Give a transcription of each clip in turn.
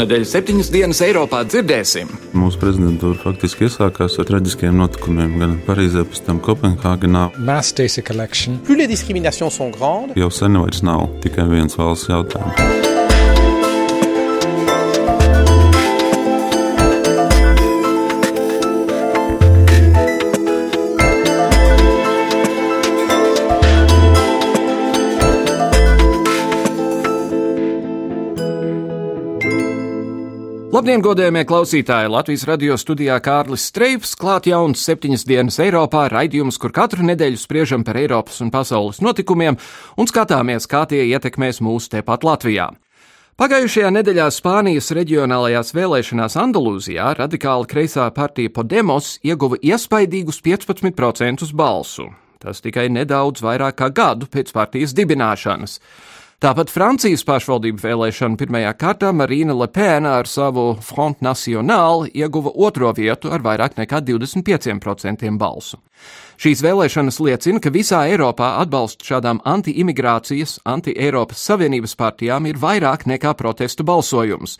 Šonadēļ septiņas dienas Eiropā dzirdēsim. Mūsu prezidentūra faktiski iesākās ar traģiskiem notikumiem gan Parīzē, pēc tam Kopenhāgenā. Jau sen vairs nav tikai viens valsts jautājums. Labdien, godējumie klausītāji! Latvijas radio studijā Kārlis Streips klāt jauns septiņas dienas Eiropā raidījums, kur katru nedēļu spriežam par Eiropas un pasaules notikumiem un skatāmies, kā tie ietekmēs mūs tepat Latvijā. Pagājušajā nedēļā Spānijas reģionālajās vēlēšanās Andalūzijā radikāla kreisā partija Podemos ieguva iespaidīgus 15% balsu. Tas tikai nedaudz vairāk kā gadu pēc partijas dibināšanas. Tāpat Francijas pašvaldību vēlēšanu pirmajā kārtā Marīna Lepēna ar savu Front National ieguva otro vietu ar vairāk nekā 25% balsu. Šīs vēlēšanas liecina, ka visā Eiropā atbalsts šādām anti-imigrācijas, anti-Eiropas Savienības partijām ir vairāk nekā protestu balsojums.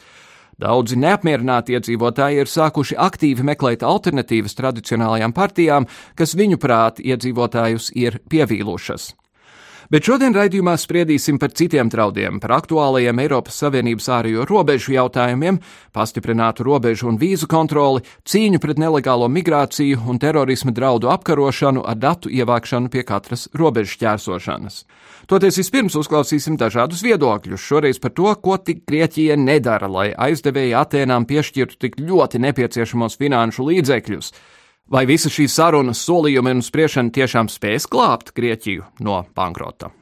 Daudzi neapmierināti iedzīvotāji ir sākuši aktīvi meklēt alternatīvas tradicionālajām partijām, kas viņu prāt iedzīvotājus ir pievīlušas. Bet šodien raidījumā spriedīsim par citiem draudiem, par aktuālajiem Eiropas Savienības ārējo robežu jautājumiem, pastiprinātu robežu un vīzu kontroli, cīņu pret nelegālo migrāciju un terorisma draudu apkarošanu ar datu ievākšanu pie katras robežu ķērsošanas. Toties vispirms uzklausīsim dažādus viedokļus, šoreiz par to, ko tik Grieķija nedara, lai aizdevēji Atēnām piešķirtu tik ļoti nepieciešamos finanšu līdzekļus. Vai visas šīs sarunas, solījumi un spriešana tiešām spēs glābt Grieķiju no bankrota?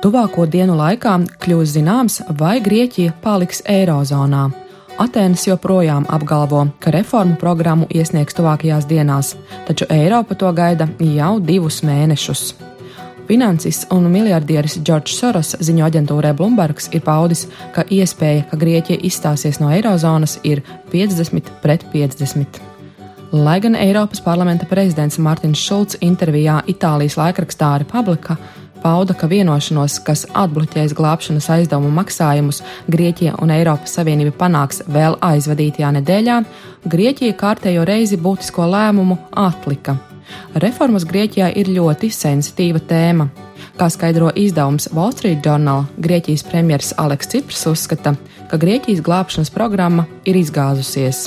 Tuvāko dienu laikā kļūs zināms, vai Grieķija paliks Eirozonā. Atēnas joprojām apgalvo, ka reformu programmu iesniegs tuvākajās dienās, taču Eiropa to gaida jau divus mēnešus. Finansists un miljardieris Džordžs Soros ziņo aģentūrai Bloombergs ir paudis, ka iespēja, ka Grieķija izstāsies no eirozonas, ir 50 pret 50. Lai gan Eiropas parlamenta prezidents Mārtiņš Šulcs intervijā Itālijas laikrakstā Republika pauda, ka vienošanos, kas atbloķēs glābšanas aizdevumu maksājumus, Grieķija un Eiropas Savienība panāks vēl aizvadītajā nedēļā, Grieķija kārtējo reizi būtisko lēmumu atlika. Reformas Grieķijā ir ļoti sensitīva tēma. Kā skaidro izdevums Wall Street Journal, Grieķijas premjerministrs Aleks Ciprs uzskata, ka Grieķijas glābšanas programma ir izgāzusies.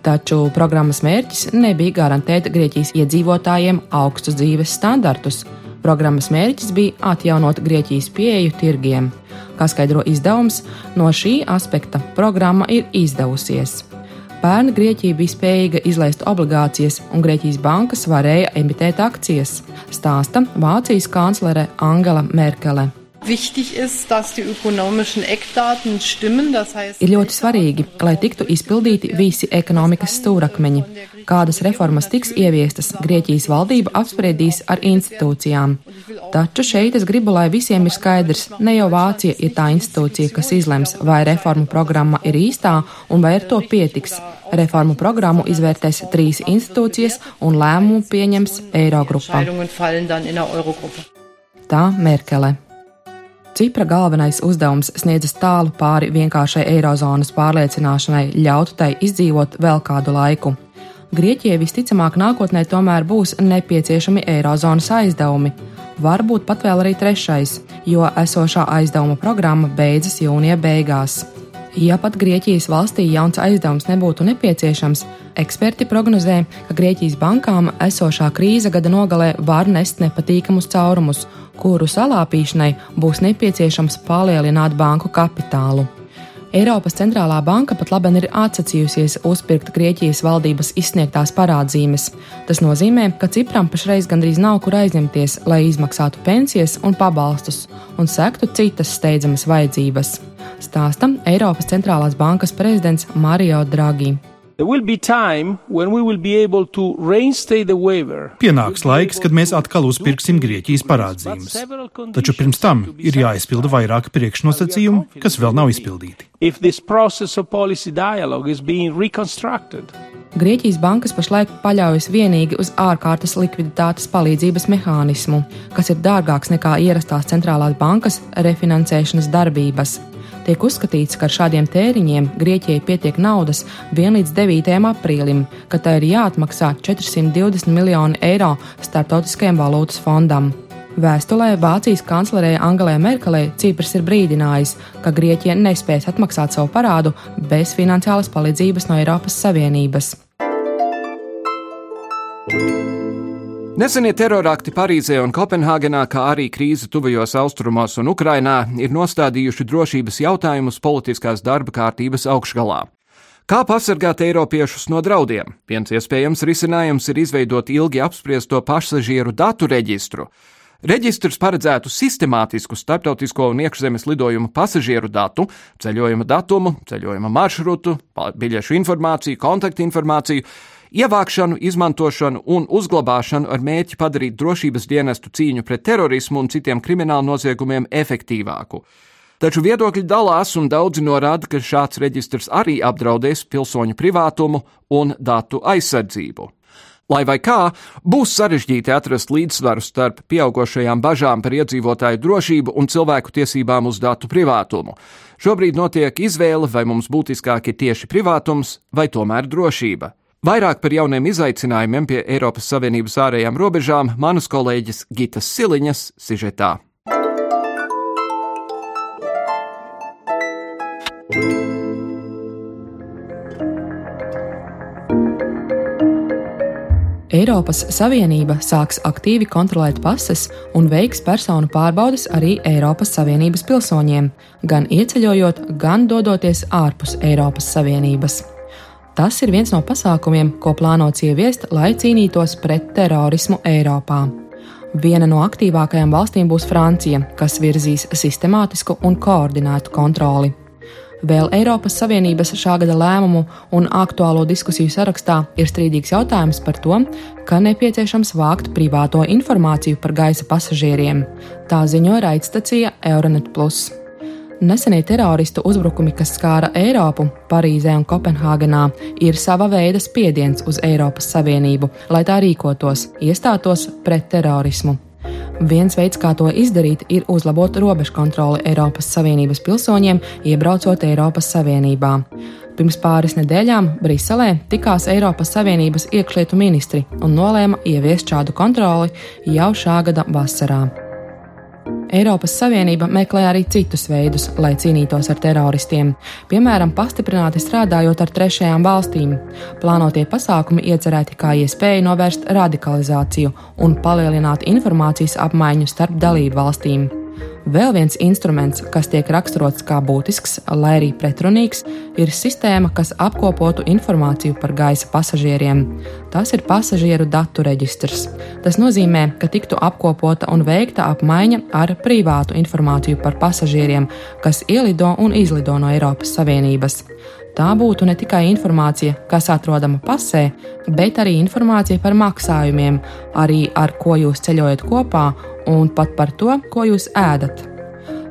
Taču programmas mērķis nebija garantēt Grieķijas iedzīvotājiem augstus dzīves standartus. Programmas mērķis bija atjaunot Grieķijas pieeju tirgiem. Kā skaidro izdevums, no šī aspekta programma ir izdevusies. Pērn Grieķija bija spējīga izlaist obligācijas, un Grieķijas bankas varēja emitēt akcijas, stāsta Vācijas kanclere Angela Merkele. Ir ļoti svarīgi, lai tiktu izpildīti visi ekonomikas stūrakmeņi. Kādas reformas tiks ieviestas, Grieķijas valdība apspriedīs ar institūcijām. Taču šeit es gribu, lai visiem ir skaidrs, ne jau Vācija ir tā institūcija, kas izlems, vai reformu programma ir īstā un vai ar to pietiks. Reformu programmu izvērtēs trīs institūcijas un lēmumu pieņems Eirogrupa. Tā Merkele. Cipra galvenais uzdevums sniedzas tālu pāri vienkāršai eirozonas pārliecināšanai, ļautu tai izdzīvot vēl kādu laiku. Grieķijai visticamāk nākotnē tomēr būs nepieciešami eirozonas aizdevumi. Varbūt pat vēl arī trešais, jo esošā aizdevuma programma beidzas jūnija beigās. Ja pat Grieķijas valstī jauns aizdevums nebūtu nepieciešams, eksperti prognozē, ka Grieķijas bankām esošā krīze gada nogalē var nest nepatīkamus caurumus, kuru salāpīšanai būs nepieciešams palielināt banku kapitālu. Eiropas centrālā banka pat labi ir atsacījusies uzpirkt Grieķijas valdības izsniegtās parādzīmes. Tas nozīmē, ka Cipram pašreiz gandrīz nav kur aizņemties, lai izmaksātu pensijas un pabalstus un sektu citas steidzamas vajadzības. Stāsta Eiropas centrālās bankas prezidents Mario Draghi. Pienāks laiks, kad mēs atkal uzpirksim Grieķijas parādzīmes. Taču pirms tam ir jāizpilda vairāki priekšnosacījumi, kas vēl nav izpildīti. Grieķijas bankas pašlaik paļaujas vienīgi uz ārkārtas likviditātes palīdzības mehānismu, kas ir dārgāks nekā ierastās centrālās bankas refinansēšanas darbības. Tiek uzskatīts, ka ar šādiem tēriņiem Grieķijai pietiek naudas vien līdz 9. aprīlim, kad tai ir jāatmaksā 420 miljoni eiro Startautiskajam valūtas fondam. Vēstulē Vācijas kanclerei Angelē Merkelei Ciprs ir brīdinājis, ka Grieķija nespēs atmaksāt savu parādu bez finansiālas palīdzības no Eiropas Savienības. Nesenie terorakti Parīzē un Kopenhāgenā, kā arī krīze tuvajos austrumos un Ukrainā, ir nostādījuši drošības jautājumus politiskās darba kārtības augšgalā. Kā pasargāt eiropiešus no draudiem? Viens iespējams risinājums ir izveidot ilgi apspriesto pasažieru datu reģistru. Reģistrs paredzētu sistemātisku starptautisko un iekšzemes lidojumu pasažieru datu, ceļojuma datumu, ceļojuma maršrutu, biļešu informāciju, kontaktinformāciju, ievākšanu, izmantošanu un uzglabāšanu ar mērķi padarīt drošības dienestu cīņu pret terorismu un citiem kriminālu noziegumiem efektīvāku. Taču viedokļi dalās, un daudzi norāda, ka šāds reģistrs arī apdraudēs pilsoņu privātumu un datu aizsardzību. Lai vai kā, būs sarežģīti atrast līdzsvaru starp pieaugušajām bažām par iedzīvotāju drošību un cilvēku tiesībām uz datu privātumu. Šobrīd notiek izvēle, vai mums būtiskāk ir tieši privātums vai tomēr drošība. Vairāk par jauniem izaicinājumiem pie Eiropas Savienības ārējām robežām manas kolēģis Gitas Siliņas sižetā. Eiropas Savienība sāks aktīvi kontrolēt pases un veiks personu pārbaudes arī Eiropas Savienības pilsoņiem, gan ieceļojot, gan dodoties ārpus Eiropas Savienības. Tas ir viens no pasākumiem, ko plānots ieviest, lai cīnītos pret terorismu Eiropā. Viena no aktīvākajām valstīm būs Francija, kas virzīs sistemātisku un koordinētu kontroli. Vēl Eiropas Savienības šā gada lēmumu un aktuālo diskusiju sarakstā ir strīdīgs jautājums par to, ka nepieciešams vākt privāto informāciju par gaisa pasažieriem. Tā ziņo raidstacija Euronet. Nesenie teroristu uzbrukumi, kas skāra Eiropu, Parīzē un Kopenhāgenā, ir sava veida spiediens uz Eiropas Savienību, lai tā rīkotos, iestātos pret terorismu. Viens veids, kā to izdarīt, ir uzlabot robežu kontroli Eiropas Savienības pilsoņiem, iebraucot Eiropas Savienībā. Pirms pāris nedēļām Briselē tikās Eiropas Savienības iekšlietu ministri un nolēma ieviest šādu kontroli jau šā gada vasarā. Eiropas Savienība meklē arī citus veidus, lai cīnītos ar teroristiem, piemēram, pastiprināti strādājot ar trešajām valstīm. Plānotie pasākumi iecerēti kā iespēja novērst radikalizāciju un palielināt informācijas apmaiņu starp dalību valstīm. Vēl viens instruments, kas tiek raksturots kā būtisks, lai arī pretrunīgs, ir sistēma, kas apkopotu informāciju par gaisa pasažieriem. Tas ir pasažieru datu reģistrs. Tas nozīmē, ka tiktu apkopota un veikta apmaiņa ar privātu informāciju par pasažieriem, kas ielido un izlido no Eiropas Savienības. Tā būtu ne tikai informācija, kas atrodama pasē, bet arī informācija par maksājumiem, arī ar ko jūs ceļojat kopā un pat par to, ko jūs ēdat.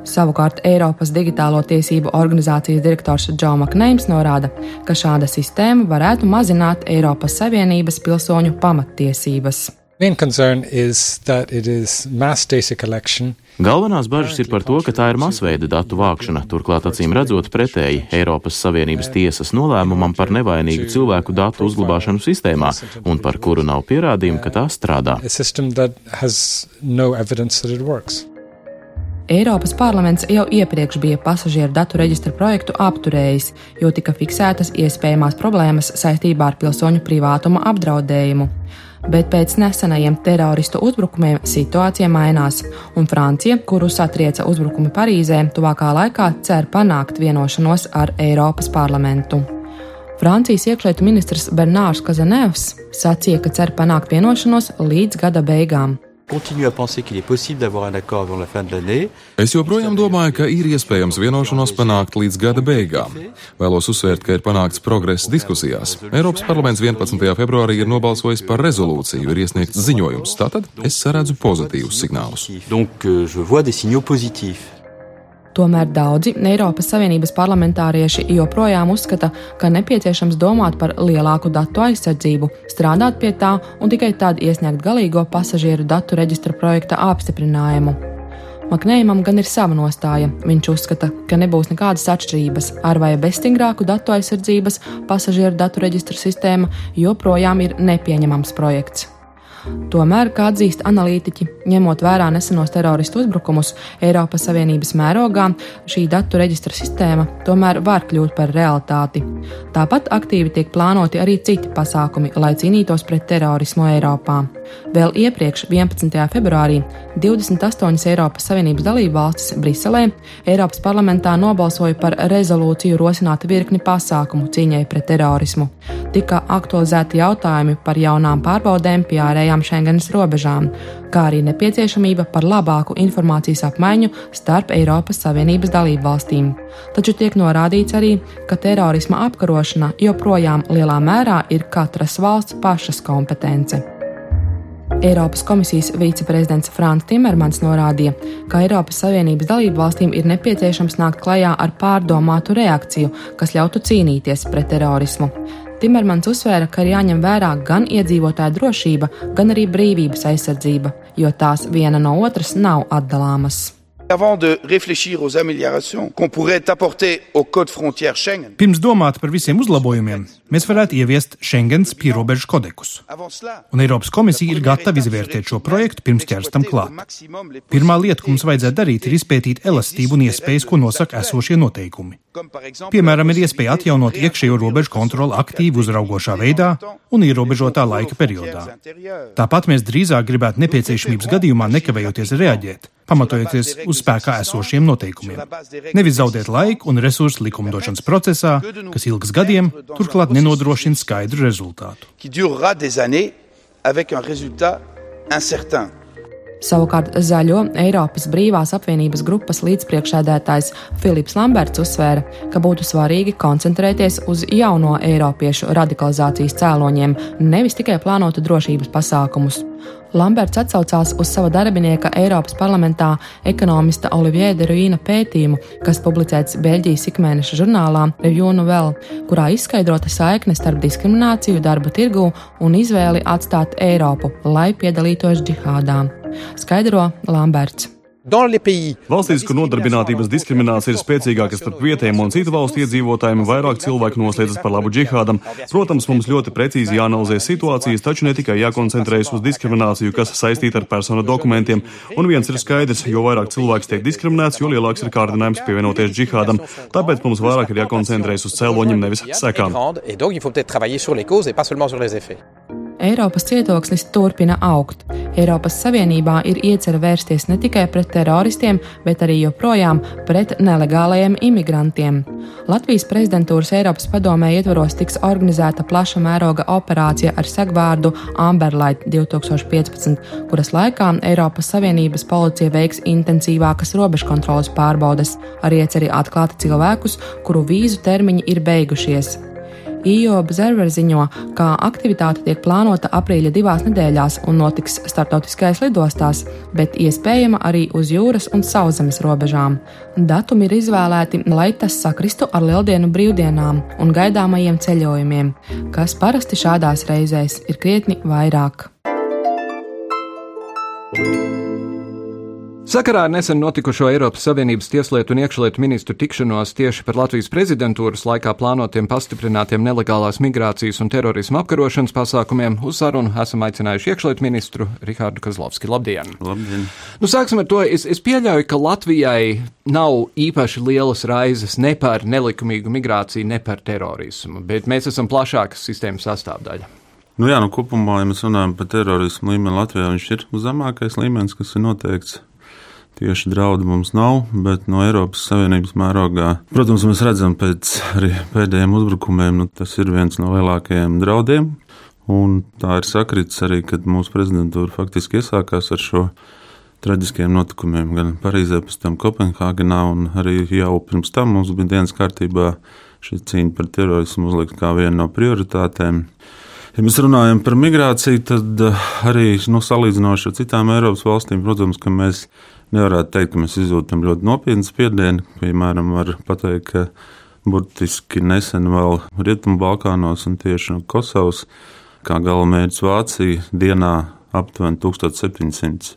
Savukārt Eiropas digitālo tiesību organizācijas direktors Džo Makneims norāda, ka šāda sistēma varētu mazināt Eiropas Savienības pilsoņu pamattiesības. Main concern is that it is mass data collection Galvenās bažas ir par to, ka tā ir masveida datu vākšana, turklāt acīm redzot pretēji Eiropas Savienības tiesas nolēmumam par nevainīgu cilvēku datu uzglabāšanu sistēmā un par kuru nav pierādījumu, ka tā strādā. Eiropas parlaments jau iepriekš bija pasažieru datu reģistra projektu apturējis, jo tika fiksētas iespējamās problēmas saistībā ar pilsoņu privātuma apdraudējumu bet pēc nesenajiem teroristu uzbrukumiem situācija mainās, un Francija, kuru satrieca uzbrukumi Parīzē, tuvākā laikā cer panākt vienošanos ar Eiropas parlamentu. Francijas iekšlietu ministrs Bernārs Kazanevs sacīja, ka cer panākt vienošanos līdz gada beigām. Es joprojām domāju, ka ir iespējams vienošanos panākt līdz gada beigām. Vēlos uzsvērt, ka ir panākts progress diskusijās. Eiropas parlaments 11. februārī ir nobalsojis par rezolūciju, ir iesniegts ziņojums. Tātad es saredzu pozitīvus signālus. Donc, Tomēr daudzi Eiropas Savienības parlamentārieši joprojām uzskata, ka nepieciešams domāt par lielāku datu aizsardzību, strādāt pie tā un tikai tad iesniegt galīgo pasažieru datu reģistra projekta apstiprinājumu. Maknējumam gan ir sava nostāja. Viņš uzskata, ka nebūs nekādas atšķirības ar vai bez stingrāku datu aizsardzības pasažieru datu reģistra sistēma joprojām ir nepieņemams projekts. Tomēr, kā atzīst analītiķi, ņemot vērā nesenos teroristu uzbrukumus Eiropas Savienības mērogā, šī datu reģistra sistēma tomēr var kļūt par realitāti. Tāpat aktīvi tiek plānoti arī citi pasākumi, lai cīnītos pret terorismu Eiropā. Vēl iepriekš, 11. februārī, 28 Eiropas Savienības dalību valstis Briselē Eiropas parlamentā nobalsoja par rezolūciju rosināt virkni pasākumu cīņai pret terorismu. Tika aktualizēti jautājumi par jaunām pārbaudēm pie ārējām Schengenas robežām, kā arī nepieciešamība par labāku informācijas apmaiņu starp Eiropas Savienības dalību valstīm. Taču tiek norādīts arī, ka terorisma apkarošana joprojām lielā mērā ir katras valsts pašas kompetence. Eiropas komisijas viceprezidents Frants Timermans norādīja, ka Eiropas Savienības dalību valstīm ir nepieciešams nākt klajā ar pārdomātu reakciju, kas ļautu cīnīties pret terorismu. Timermans uzsvēra, ka ir jāņem vērā gan iedzīvotāja drošība, gan arī brīvības aizsardzība, jo tās viena no otras nav atdalāmas. Avant de réfléchir aux améliorations qu'on pourrait apporter au code frontière Schengen. Pirms domāt par visiem uzlabojumiem, mēs varētu ieviest Schengens pierobežu kodekus. Un Eiropas komisija ir gatava izvērtēt šo projektu pirms ķers tam klāt. Pirmā lieta, ko mums vajadzētu darīt, ir izpētīt elastību un iespējas, ko nosaka esošie noteikumi. Piemēram, ir iespēja atjaunot iekšējo robežu kontroli aktīvi uzraugošā veidā un ierobežotā laika periodā. Tāpat mēs drīzāk gribētu nepieciešamības gadījumā nekavējoties reaģēt pamatojoties uz spēkā esošiem noteikumiem. Nevis zaudēt laiku un resursu likumdošanas procesā, kas ilgs gadiem, turklāt nenodrošina skaidru rezultātu. Savukārt zaļo Eiropas brīvās apvienības grupas līdzpriekšēdētājs Filips Lamberts uzsvēra, ka būtu svarīgi koncentrēties uz jauno eiropiešu radikalizācijas cēloņiem, nevis tikai plānotu drošības pasākumus. Lamberts atsaucās uz sava darbinieka Eiropas parlamentā ekonomista Olivier de Ruīna pētījumu, kas publicēts Beļģijas ikmēneša žurnālā Review Novel, kurā izskaidrota saikne starp diskrimināciju darba tirgū un izvēli atstāt Eiropu, lai piedalītos džihādā. Skaidro Lamberts. Valstīs, kur nodarbinātības diskriminācija ir spēcīgāka starp vietējiem un citu valstu iedzīvotājiem, vairāk cilvēku noslēdzas par labu džihādam. Protams, mums ļoti precīzi jāanalizē situācijas, taču ne tikai jākoncentrējas uz diskrimināciju, kas saistīta ar personu dokumentiem. Un viens ir skaidrs, jo vairāk cilvēks tiek diskriminēts, jo lielāks ir kārdinājums pievienoties džihādam. Tāpēc mums vairāk ir jākoncentrējas uz cēloņiem, nevis sekām. Eiropas cietoksnis turpina augt. Eiropas Savienībā ir iecerta vērsties ne tikai pret teroristiem, bet arī joprojām pret nelegālajiem imigrantiem. Latvijas prezidentūras Eiropas padomē ietvaros tiks organizēta plaša mēroga operācija ar segvārdu Amberlight 2015, kuras laikā Eiropas Savienības policija veiks intensīvākas robežkontrolas pārbaudes, ar ieceri atklāt cilvēkus, kuru vīzu termiņi ir beigušies. EU Observer ziņo, ka aktivitāte tiek plānota aprīļa divās nedēļās un notiks startautiskajās lidostās, bet iespējama arī uz jūras un sauszemes robežām. Datumi ir izvēlēti, lai tas sakristu ar lieldienu brīvdienām un gaidāmajiem ceļojumiem, kas parasti šādās reizēs ir krietni vairāk. thank you Sakarā ar nesen notikušo Eiropas Savienības tieslietu un iekšlietu ministru tikšanos tieši par Latvijas prezidentūras laikā plānotiem pastiprinātiem nelegālās migrācijas un terorisma apkarošanas pasākumiem uz sarunu esam aicinājuši iekšlietu ministru Rihārdu Kazlovski. Labdien! Labdien! Nu, sāksim ar to. Es, es pieļauju, ka Latvijai nav īpaši lielas raizes ne par nelikumīgu migrāciju, ne par terorismu, bet mēs esam plašākas sistēmas sastāvdaļa. Nu jā, nu kopumā, ja mēs runājam par terorismu līmeni Latvijā, viņš ir zemākais līmenis, kas ir noteikts Tieši draudu mums nav, bet no Eiropas Savienības mērogā, protams, mēs redzam pēc pēdējiem uzbrukumiem, nu, tas ir viens no lielākajiem draudiem. Un tā ir sakritis arī, kad mūsu prezidentūra faktiski iesākās ar šo traģiskiem notikumiem gan Parīzē, pēc tam Kopenhāgenā, un arī jau pirms tam mums bija dienas kārtībā šī cīņa par terorismu uzlikt kā viena no prioritātēm. Ja mēs runājam par migrāciju, tad eh, arī nu, salīdzinoši ar citām Eiropas valstīm, protams, ka mēs nevarētu teikt, ka mēs izjūtam ļoti nopietnu spiedienu. Piemēram, var pateikt, ka burtiski nesen vēl Rietumbalkānos un tieši no Kosovas, kā galamērķis Vācija, dienā aptuveni 1700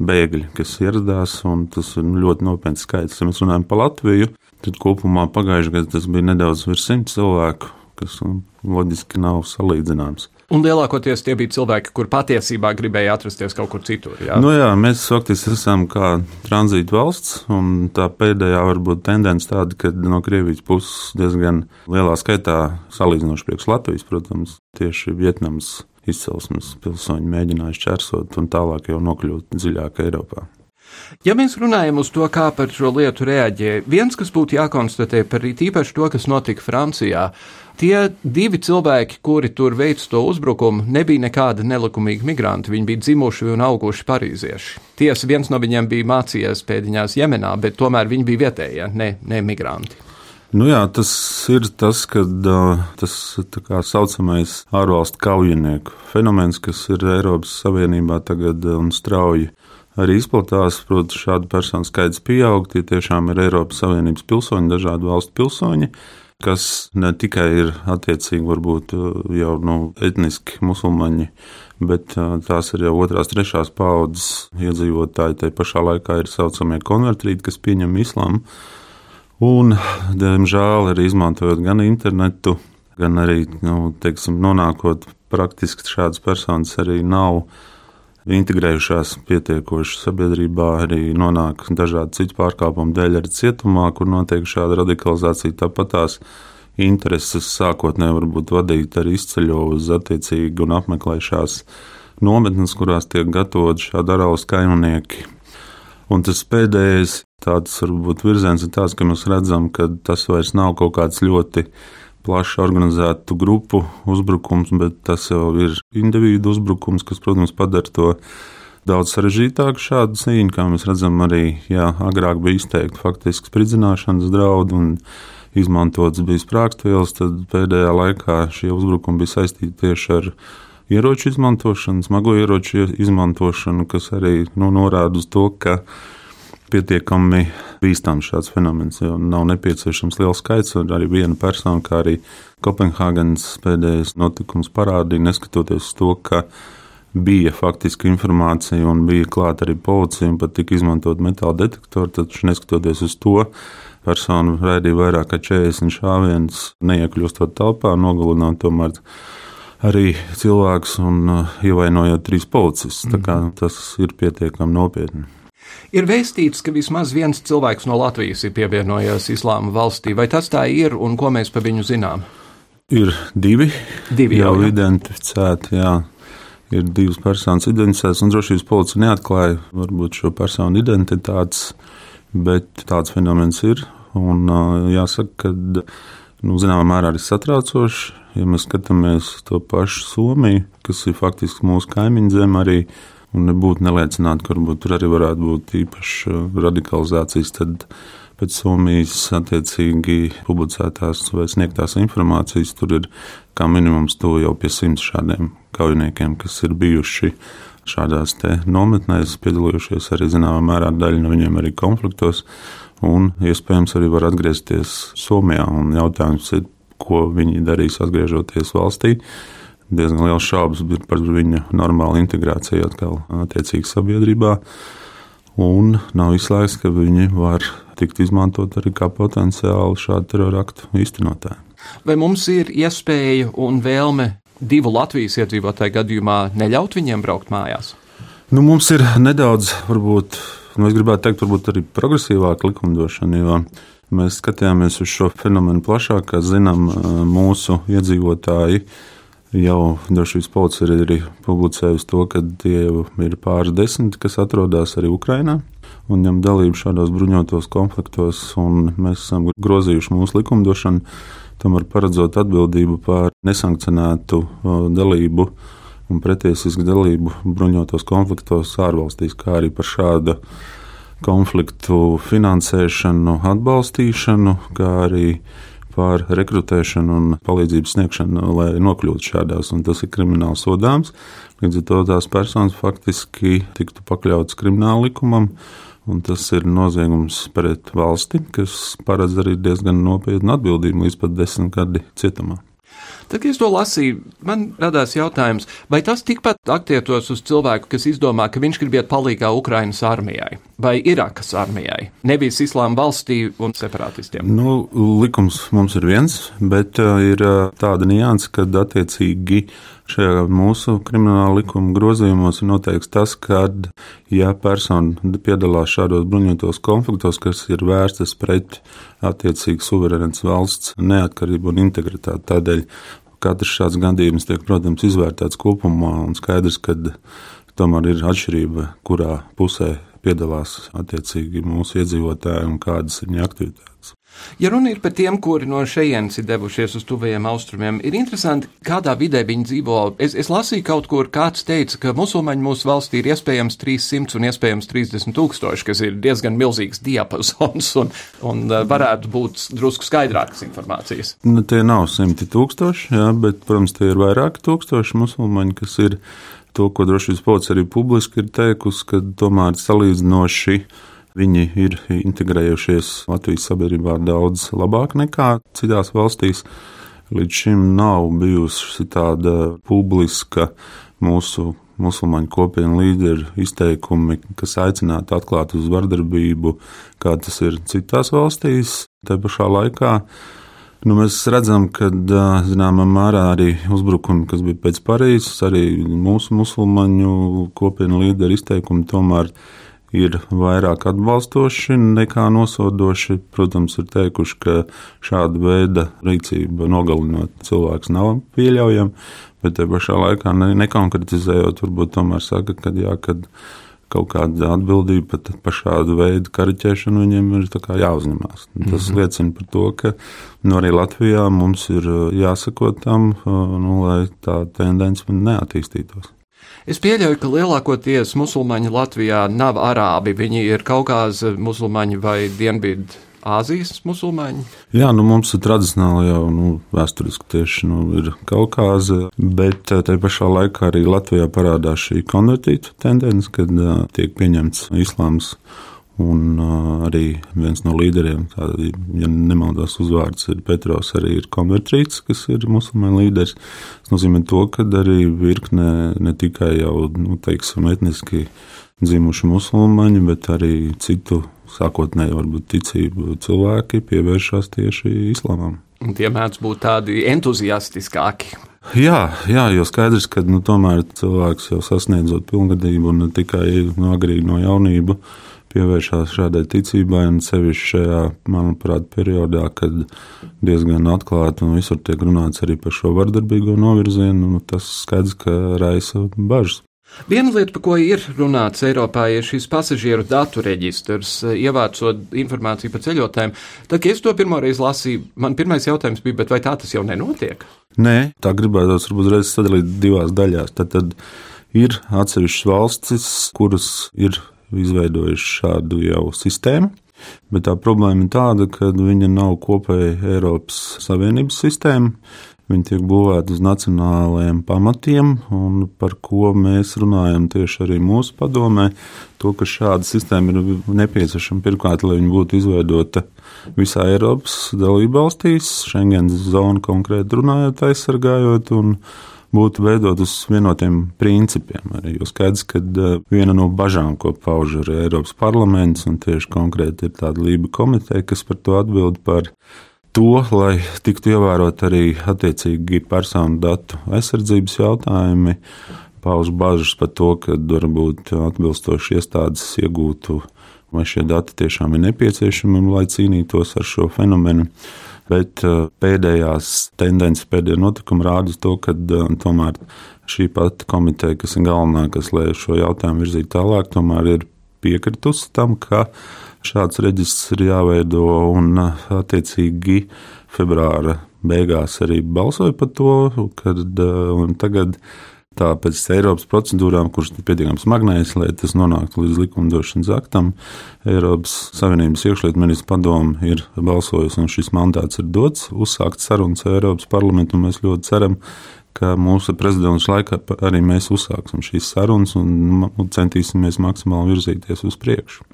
bēgļi, kas ieradās, un tas ir ļoti nopietns skaits. Ja mēs runājam par Latviju, tad kopumā pagājušajā gadā tas bija nedaudz virs simts cilvēku, kas loģiski nav salīdzināms. Un lielākoties tie bija cilvēki, kur patiesībā gribēja atrasties kaut kur citur. Jā, nu jā mēs faktiski esam kā tranzīta valsts, un tā pēdējā varbūt tendence tāda, ka no Krievijas puses diezgan lielā skaitā salīdzinoši priekš Latvijas, protams, tieši Vietnams izcelsmes pilsoņi mēģināja šķērsot un tālāk jau nokļūt dziļāk Eiropā. Ja mēs runājam uz to, kā par šo lietu reaģē, viens, kas būtu jākonstatē par īpaši to, kas notika Francijā, tie divi cilvēki, kuri tur veica to uzbrukumu, nebija nekādi nelikumīgi migranti. Viņi bija dzimuši un auguši parīzieši. Tiesa, viens no viņiem bija mācījies pēdiņās Jemenā, bet tomēr viņi bija vietējie, ne, ne migranti. Nu jā, tas ir tas, kad tas tā saucamais ārvalstu kaujinieku fenomens, kas ir Eiropas Savienībā tagad un strauji arī izplatās. Protams, šādu personu skaits pieaug. Tie tiešām ir Eiropas Savienības pilsoņi, dažādu valstu pilsoņi, kas ne tikai ir attiecīgi varbūt jau nu, etniski musulmaņi, bet tās ir jau otrās, trešās paudzes iedzīvotāji. Te pašā laikā ir saucamie konvertīti, kas pieņem islāmu. Un, diemžēl, arī izmantojot gan internetu, gan arī nu, teiksim, nonākot praktiski šādas personas arī nav integrējušās pietiekoši sabiedrībā, arī nonāk dažādu citu pārkāpumu dēļ arī cietumā, kur notiek šāda radikalizācija. Tāpat tās intereses sākotnēji varbūt vadīt arī izceļo uz attiecīgi un apmeklējušās nometnes, kurās tiek gatavoti šādi araus kaimnieki. Un tas pēdējais Tāds varbūt virziens ir tāds, ka mēs redzam, ka tas vairs nav kaut kāds ļoti plaši organizētu grupu uzbrukums, bet tas jau ir individu uzbrukums, kas, protams, padara to daudz sarežģītāku šādu cīņu, kā mēs redzam, arī jā, agrāk bija izteikti faktiski spridzināšanas draudi un izmantotas bija sprāgstvielas, tad pēdējā laikā šie uzbrukumi bija saistīti tieši ar ieroču izmantošanu, smago ieroču izmantošanu, kas arī nu, norāda uz to, ka pietiekami bīstams šāds fenomens, jo nav nepieciešams liels skaits, arī viena persona, kā arī Kopenhāgenes pēdējais notikums parādīja, neskatoties uz to, ka bija faktiski informācija un bija klāta arī policija un pat tika izmantot metāla detektori, taču neskatoties uz to, persona raidīja vairāk kā 40 šāvienus, neiekļūstot telpā, nogalinot tomēr arī cilvēks un uh, ievainojot trīs policistus. Mm. Tas ir pietiekami nopietni. Ir vēstīts, ka vismaz viens cilvēks no Latvijas ir pievienojies Islāma valstī. Vai tas tā ir un ko mēs par viņu zinām? Ir divi, divi jau, jau identificēti. Jā. Ir divas personas identificētas, un drošības policija neatklāja varbūt šo personu identitātes, bet tāds fenomens ir. Un, jāsaka, ka nu, zināmā mērā arī satraucoši, ja mēs skatāmies to pašu Somiju, kas ir faktiski mūsu kaimiņu zeme arī un nebūtu neliecināti, ka varbūt tur arī varētu būt īpaša uh, radikalizācijas. Tad pēc Somijas attiecīgi publicētās vai sniegtās informācijas tur ir kā minimums to jau pie simts šādiem kaujiniekiem, kas ir bijuši šādās nometnēs, piedalījušies arī zināmā mērā daļa no viņiem arī konfliktos, un iespējams arī var atgriezties Somijā. Jautājums ir, ko viņi darīs atgriežoties valstī diezgan liels šaubas par viņa normālu integrāciju atkal attiecīgi sabiedrībā. Un nav izslēgts, ka viņi var tikt izmantot arī kā potenciāli šādu teroraktu īstenotāju. Vai mums ir iespēja un vēlme divu Latvijas iedzīvotāju gadījumā neļaut viņiem braukt mājās? Nu, mums ir nedaudz, varbūt, nu, es gribētu teikt, varbūt arī progresīvāka likumdošana, jo mēs skatījāmies uz šo fenomenu plašāk, kā zinām, mūsu iedzīvotāji Jau drošības policija ir arī publicējusi to, ka tie ir pāris desmit, kas atrodas arī Ukrajinā un ņem dalību šādos bruņotos konfliktos. Mēs esam grozījuši mūsu likumdošanu tomēr paredzot atbildību par nesankcionētu dalību un pretiesisku dalību bruņotos konfliktos ārvalstīs, kā arī par šādu konfliktu finansēšanu, atbalstīšanu, kā arī par rekrutēšanu un palīdzības sniegšanu, lai nokļūtu šādās, un tas ir krimināli sodāms. Līdz ar to tās personas faktiski tiktu pakļautas krimināla likumam. Un tas ir noziegums pret valsti, kas paredz arī diezgan nopietnu atbildību līdz pat desmit gadi cietumā. Tad, kad es to lasīju, man radās jautājums, vai tas tikpat attiektos uz cilvēku, kas izdomā, ka viņš grib iet palīgā Ukrainas armijai vai Irakas armijai, nevis Islāma valstī un separātistiem? Nu, likums mums ir viens, bet uh, ir uh, tāda nianses, ka attiecīgi Šajā mūsu krimināla likuma grozījumos ir noteikts tas, ka, ja persona piedalās šādos bruņotos konfliktos, kas ir vērstas pret attiecīgi suverēnas valsts neatkarību un integritāti, tādēļ katrs šāds gadījums tiek, protams, izvērtēts kopumā un skaidrs, ka tomēr ir atšķirība, kurā pusē piedalās attiecīgi mūsu iedzīvotāji un kādas ir viņa aktivitātes. Ja runa ir par tiem, kuri no šejienes ir devušies uz tuvajiem austrumiem, ir interesanti, kādā vidē viņi dzīvo. Es, es lasīju kaut kur, kāds teica, ka musulmaņu mūsu valstī ir iespējams 300 un iespējams 30 tūkstoši, kas ir diezgan milzīgs diapazons un, un uh, varētu būt drusku skaidrākas informācijas. Nu, tie nav simti tūkstoši, jā, bet, protams, tie ir vairāki tūkstoši musulmaņi, kas ir to, ko drošības policija arī publiski ir teikusi, ka tomēr salīdzinoši Viņi ir integrējušies Latvijas sabiedrībā daudz labāk nekā citās valstīs. Līdz šim nav bijusi tāda publiska mūsu musulmaņu kopienu līderu izteikumi, kas aicinātu atklāt uz vardarbību, kā tas ir citās valstīs. Te pašā laikā nu, mēs redzam, ka zināmā mērā arī uzbrukumi, kas bija pēc Parīzes, arī mūsu musulmaņu kopienu līderu izteikumi tomēr ir ir vairāk atbalstoši nekā nosodoši. Protams, ir teikuši, ka šāda veida rīcība nogalinot cilvēku nav pieļaujama, bet te pašā laikā ne, nekonkretizējot, varbūt tomēr saka, ka jā, kad kaut kāda atbildība pat par šādu veidu kariķēšanu viņiem ir jāuzņemās. Tas mm -hmm. liecina par to, ka nu, arī Latvijā mums ir jāsako tam, nu, lai tā tendence neattīstītos. Es pieļauju, ka lielākoties musulmaņi Latvijā nav arābi. Viņi ir Kaukāza musulmaņi vai Dienvidu. Āzijas musulmaņi? Jā, nu mums ir tradicionāli jau nu, vēsturiski tieši nu, ir Kaukāza, bet eh, te pašā laikā arī Latvijā parādās šī konvertīta tendence, kad uh, tiek pieņemts islāms Un uh, arī viens no līderiem, tāda, ja nemaldos uzvārds, ir Petros, arī ir konvertrīts, kas ir musulmaņu līderis. Tas nozīmē to, ka arī virkne ne tikai jau, nu, teiksim, etniski dzimuši musulmaņi, bet arī citu sākotnēji varbūt ticību cilvēki pievēršās tieši islamam. Un tie mēdz būt tādi entuziastiskāki. Jā, jā, jo skaidrs, ka nu, tomēr cilvēks jau sasniedzot pilngadību un ne tikai no agrīna no jaunības pievēršās šādai ticībai, un sevišķi šajā, manuprāt, periodā, kad diezgan atklāti un visur tiek runāts arī par šo vardarbīgo novirzienu, nu, tas skaidrs, ka raisa bažas. Viena lieta, par ko ir runāts Eiropā, ir šis pasažieru datu reģistrs, ievācot informāciju par ceļotājiem. Tad, kad es to pirmoreiz lasīju, man pirmais jautājums bija, vai tā tas jau nenotiek? Nē, tā gribētos varbūt reiz sadalīt divās daļās. Tad, tad ir atsevišķas valstis, kuras ir izveidojuši šādu jau sistēmu. Bet tā problēma ir tāda, ka viņa nav kopēja Eiropas Savienības sistēma. Viņi tiek būvēti uz nacionālajiem pamatiem, un par ko mēs runājam tieši arī mūsu padomē. To, ka šāda sistēma ir nepieciešama pirmkārt, lai viņa būtu izveidota visā Eiropas dalībvalstīs, Schengens zonu konkrēti runājot, aizsargājot. Un, būtu veidot uz vienotiem principiem. Arī, jo skaidrs, ka viena no bažām, ko pauž arī Eiropas parlaments, un tieši konkrēti ir tāda Lība komiteja, kas par to atbild par to, lai tiktu ievērot arī attiecīgi personu datu aizsardzības jautājumi, pauž bažas par to, ka varbūt atbilstoši iestādes iegūtu, vai šie dati tiešām ir nepieciešami, lai cīnītos ar šo fenomenu bet uh, pēdējās tendences, pēdējie notikumi rāda to, ka uh, tomēr šī pati komiteja, kas ir galvenā, kas lai šo jautājumu virzītu tālāk, tomēr ir piekritusi tam, ka šāds reģistrs ir jāveido un uh, attiecīgi februāra beigās arī balsoja par to, kad tagad tā pēc Eiropas procedūrām, kuras ir pietiekami smagnējas, lai tas nonāktu līdz likumdošanas aktam, Eiropas Savienības iekšlietu ministra padome ir balsojusi, un šis mandāts ir dots uzsākt sarunas ar Eiropas parlamentu. Mēs ļoti ceram, ka mūsu prezidents laikā arī mēs uzsāksim šīs sarunas un centīsimies maksimāli virzīties uz priekšu.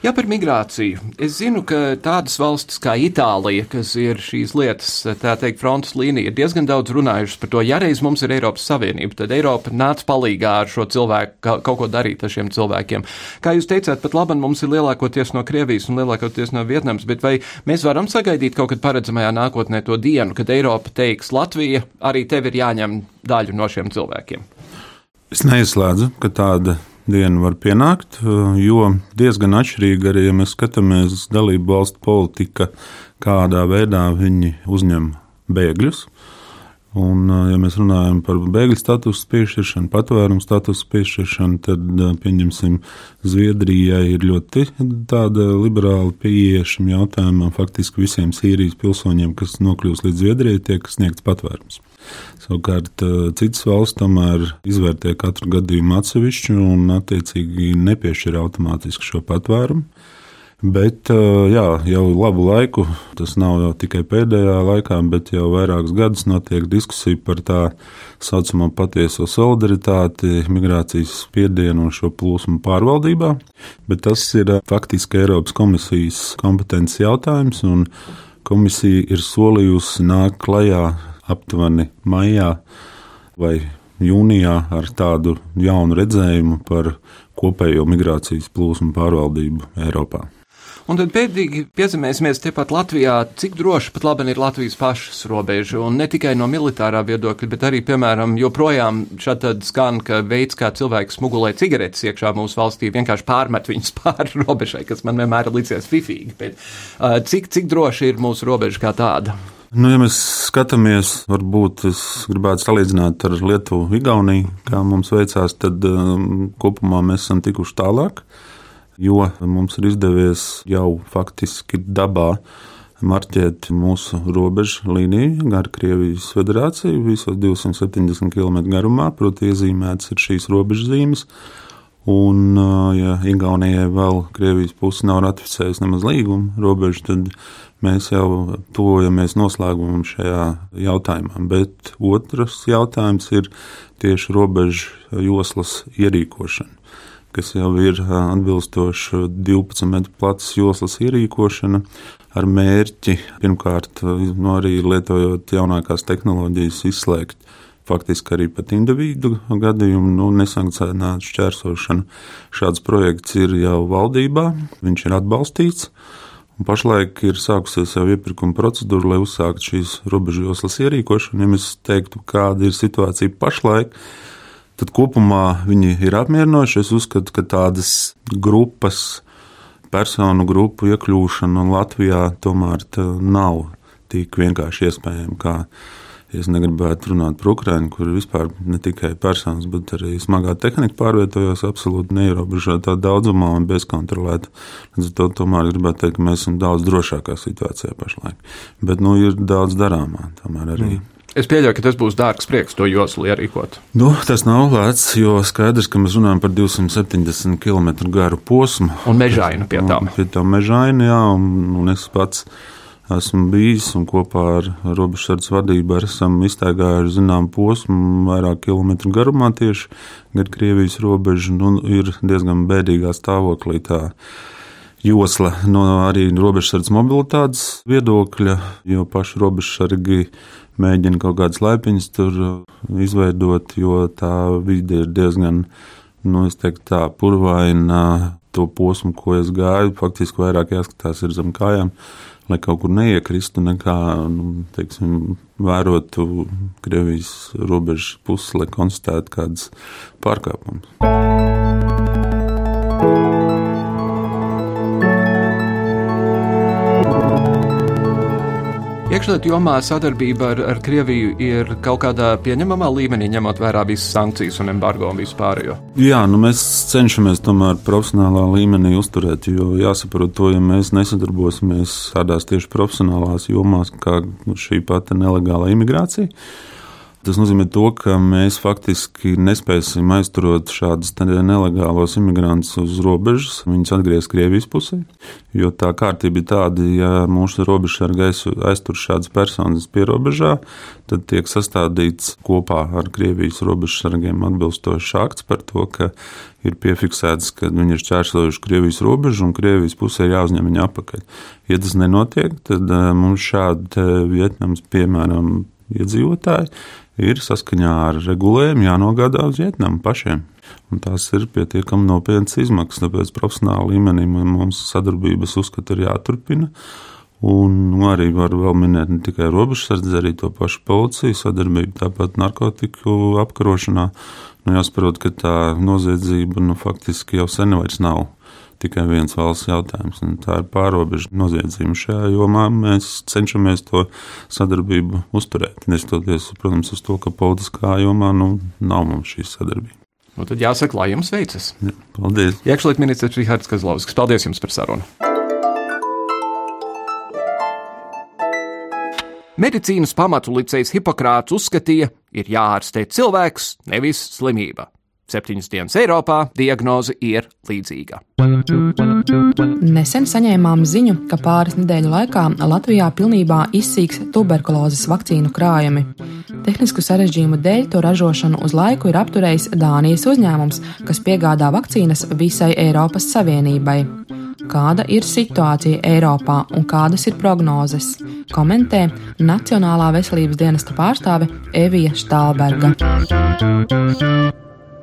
Jā, par migrāciju. Es zinu, ka tādas valstis kā Itālija, kas ir šīs lietas, tā teikt, frontes līnija, ir diezgan daudz runājušas par to. Ja reiz mums ir Eiropas Savienība, tad Eiropa nāca palīgā ar šo cilvēku, ka, kaut ko darīt ar šiem cilvēkiem. Kā jūs teicāt, pat labi, mums ir lielākoties no Krievijas un lielākoties no Vietnams, bet vai mēs varam sagaidīt kaut kad paredzamajā nākotnē to dienu, kad Eiropa teiks, Latvija, arī tev ir jāņem daļu no šiem cilvēkiem? Es neizslēdzu, ka tāda diena var pienākt, jo diezgan atšķirīgi arī, ja mēs skatāmies dalību valstu politika, kādā veidā viņi uzņem bēgļus. Un, ja mēs runājam par bēgļu statusu piešķiršanu, patvērumu statusu piešķiršanu, tad, pieņemsim, Zviedrijai ir ļoti liberāla pieeja šim jautājumam. Faktiski visiem Sīrijas pilsoņiem, kas nokļūst līdz Zviedrijai, tiek sniegts patvērums. Savukārt citas valsts tomēr izvērtē katru gadījumu atsevišķi un attiecīgi nepiešķir automātiski šo patvērumu. Bet jā, jau labu laiku, tas nav jau tikai pēdējā laikā, bet jau vairākus gadus notiek diskusija par tā saucamo patieso solidaritāti, migrācijas spiedienu un šo plūsmu pārvaldībā. Bet tas ir faktiski Eiropas komisijas kompetences jautājums, un komisija ir solījusi nākt klajā aptuveni maijā vai jūnijā ar tādu jaunu redzējumu par kopējo migrācijas plūsmu pārvaldību Eiropā. Un tad pēdīgi piezīmēsimies tepat Latvijā, cik droši pat labi ir Latvijas pašas robeža. Un ne tikai no militārā viedokļa, bet arī, piemēram, joprojām šādi skan, ka veids, kā cilvēki smugulē cigaretes iekšā mūsu valstī, vienkārši pārmet viņus pāri robežai, kas man vienmēr ir licies fifīgi. Bet, uh, cik, cik droši ir mūsu robeža kā tāda? Nu, ja mēs skatāmies, varbūt es gribētu salīdzināt ar Lietuvu, Igauniju, kā mums veicās, tad um, kopumā mēs esam tikuši tālāk, jo mums ir izdevies jau faktiski dabā marķēt mūsu robežu līniju gar Krievijas federāciju visos 270 km garumā, proti, iezīmētas ir šīs robežzīmes. Un, ja Igaunijai vēl Krievijas puse nav ratificējusi nemaz līgumu robežu, tad mēs jau tuvojamies noslēgumam šajā jautājumā. Bet otrs jautājums ir tieši robežu joslas ierīkošana, kas jau ir atbilstoša 12 metru platas joslas ierīkošana ar mērķi pirmkārt no arī lietojot jaunākās tehnoloģijas izslēgt faktiski arī pat individu gadījumu, nu, nesankcionētu šķērsošanu. Šāds projekts ir jau valdībā, viņš ir atbalstīts. Pašlaik ir sākusies jau iepirkuma procedūra, lai uzsāktu šīs robežu joslas ierīkošanu. Ja mēs teiktu, kāda ir situācija pašlaik, tad kopumā viņi ir apmierinoši. Es uzskatu, ka tādas grupas, personu grupu iekļūšana Latvijā tomēr nav tik vienkārši iespējama Es negribētu runāt par Ukrajinu, kur vispār ne tikai personas, bet arī smagā tehnika pārvietojās absolūti neierobežotā daudzumā un bezkontrolēta. Līdz ar to tomēr gribētu teikt, ka mēs esam daudz drošākā situācijā pašlaik. Bet nu, ir daudz darāmā tomēr arī. Mm. Es pieļauju, ka tas būs dārgs prieks to joslu ierīkot. Nu, tas nav lēts, jo skaidrs, ka mēs runājam par 270 km garu posmu. Un mežainu pie tām. Pie tā mežaina, jā, un, un es pats esmu bijis un kopā ar robežsardze vadību esam iztaigājuši zinām posmu, vairāk kilometru garumā tieši gar Krievijas robežu, un nu, ir diezgan bēdīgā stāvoklī tā josla no arī robežsardzes mobilitātes viedokļa, jo paši robežsargi mēģina kaut kādas laipiņas tur izveidot, jo tā vide ir diezgan, nu, es teiktu tā, purvaina. To posmu, ko es gāju, faktiski vairāk jāskatās zem kājām lai kaut kur neiekristu, nekā nu, teiksim, vērotu Krievijas robežas pusi, lai konstatētu kādas pārkāpumus. Iekšlietu jomā sadarbība ar, ar Krieviju ir kaut kādā pieņemamā līmenī, ņemot vērā visas sankcijas un embargo un vispārējo. Jā, nu mēs cenšamies tomēr profesionālā līmenī uzturēt, jo jāsaprot to, ja mēs nesadarbosimies tādās tieši profesionālās jomās, kā šī pati nelegāla imigrācija Tas nozīmē, to, ka mēs faktiski nespēsim aizturēt šādus nelegālos imigrantus uz robežas, viņus atgriezt Krievijas pusē. Jo tā kārtība ir tāda, ja mūsu robežsargi aiztur šādas personas pierobežā, tad tiek sastādīts kopā ar Krievijas robežsargiem atbilstošs akts par to, ka ir piefiksēts, ka viņi ir šķērsojuši Krievijas robežu un Krievijas pusē jāuzņem viņi atpakaļ. Ja tas nenotiek, tad eh, mums šādi Vietnams, piemēram, iedzīvotāji ir saskaņā ar regulējumu jānogādā uz Vietnamu pašiem. Un tās ir pietiekami nopietnas izmaksas. Tāpēc profesionāla līmenī mums sadarbības uzskata ir jāturpina. Un nu, arī var vēl minēt ne tikai robežsardzi, arī to pašu policiju sadarbību, tāpat narkotiku apkarošanā. Nu, jāsaprot, ka tā noziedzība nu, faktiski jau sen vairs nav tikai viens valsts jautājums. Tā ir pārobežu noziedzība. Šajā jomā mēs cenšamies to sadarbību uzturēt. Neskatoties, protams, uz to, ka politiskā jomā nu, nav mums šī sadarbība. Nu, tad jāsaka, lai jums veicas. Ja, paldies. Iekšlietu ministrs Rihards Kazlovskis. Paldies jums par sarunu. Medicīnas pamatu licējs Hipokrāts uzskatīja, ir jāārstē cilvēks, nevis slimība. Septiņas dienas Eiropā diagnoze ir līdzīga. Nesen saņēmām ziņu, ka pāris nedēļu laikā Latvijā pilnībā izsīks tuberkulozes vakcīnu krājumi. Tehnisku sarežģījumu dēļ to ražošanu uz laiku ir apturējis Dānijas uzņēmums, kas piegādā vakcīnas visai Eiropas Savienībai. Kāda ir situācija Eiropā un kādas ir prognozes? Komentē Nacionālā veselības dienesta pārstāve Evija Štālberga.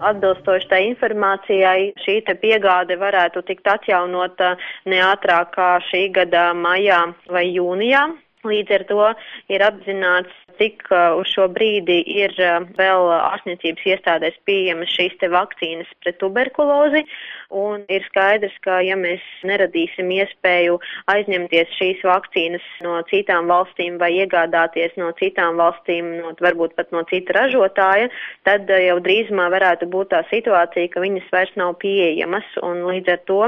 Atbilstoši tai informācijai, šī piegāde varētu tikt atjaunota ne ātrāk kā šī gada maijā vai jūnijā. Līdz ar to ir apzināts, cik uh, uz šo brīdi ir uh, vēl ārstniecības iestādēs pieejamas šīs te vakcīnas pret tuberkulozi, un ir skaidrs, ka ja mēs neradīsim iespēju aizņemties šīs vakcīnas no citām valstīm vai iegādāties no citām valstīm, no, varbūt pat no cita ražotāja, tad uh, jau drīzumā varētu būt tā situācija, ka viņas vairs nav pieejamas, un līdz ar to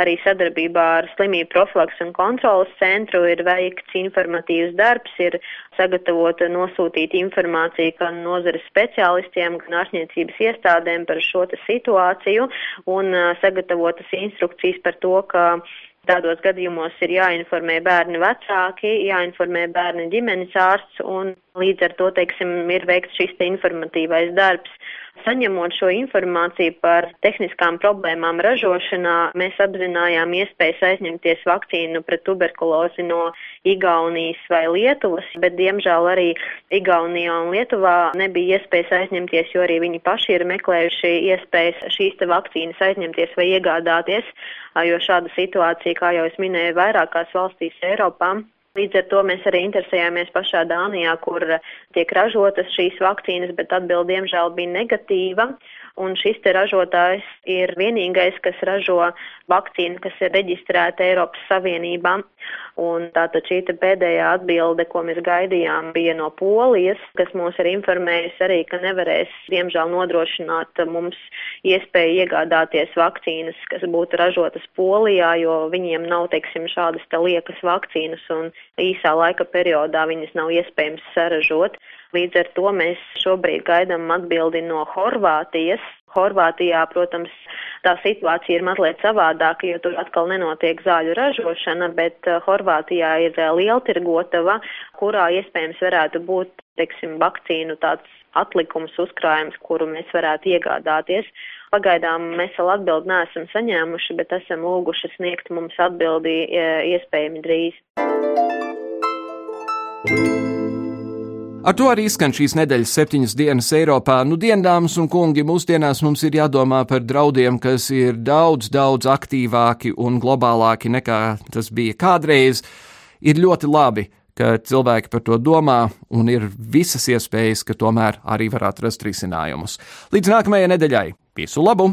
arī sadarbībā ar slimību profilaks un kontrolas centru ir veikts informatīvs darbs, ir sagatavota nosūtīt informāciju gan nozares speciālistiem, gan ārstniecības iestādēm par šo situāciju un sagatavotas instrukcijas par to, ka Tādos gadījumos ir jāinformē bērni vecāki, jāinformē bērni ģimenes ārsts un līdz ar to, teiksim, ir veikts šis informatīvais darbs. Saņemot šo informāciju par tehniskām problēmām ražošanā, mēs apzinājām iespējas aizņemties vakcīnu pret tuberkulozi no Igaunijas vai Lietuvas, bet diemžēl arī Igaunijā un Lietuvā nebija iespējas aizņemties, jo arī viņi paši ir meklējuši iespējas šīs te vakcīnas aizņemties vai iegādāties, jo šāda situācija, kā jau es minēju, vairākās valstīs Eiropā Līdz ar to mēs arī interesējāmies pašā Dānijā, kur tiek ražotas šīs vakcīnas, bet atbildi diemžēl bija negatīva. Un šis te ražotājs ir vienīgais, kas ražo vakcīnu, kas ir reģistrēta Eiropas Savienībā. Un tātad šī pēdējā atbilde, ko mēs gaidījām, bija no Polijas, kas mūs ir informējusi arī, ka nevarēs, diemžēl, nodrošināt mums iespēju iegādāties vakcīnas, kas būtu ražotas Polijā, jo viņiem nav, teiksim, šādas te liekas vakcīnas un īsā laika periodā viņas nav iespējams saražot. Līdz ar to mēs šobrīd gaidām atbildi no Horvātijas. Horvātijā, protams, tā situācija ir mazliet savādāka, jo tur atkal nenotiek zāļu ražošana, bet uh, Horvātijā ir uh, lieltirgotava, kurā iespējams varētu būt, teiksim, vakcīnu tāds atlikums uzkrājums, kuru mēs varētu iegādāties. Pagaidām mēs vēl atbildi neesam saņēmuši, bet esam lūguši sniegt mums atbildi uh, iespējami drīz. Ar to arī skan šīs nedēļas septiņas dienas Eiropā. Nu, diendāmas un kungi, mūsdienās mums ir jādomā par draudiem, kas ir daudz, daudz aktīvāki un globālāki nekā tas bija kādreiz. Ir ļoti labi, ka cilvēki par to domā un ir visas iespējas, ka tomēr arī var atrast risinājumus. Līdz nākamajai nedēļai visu labu!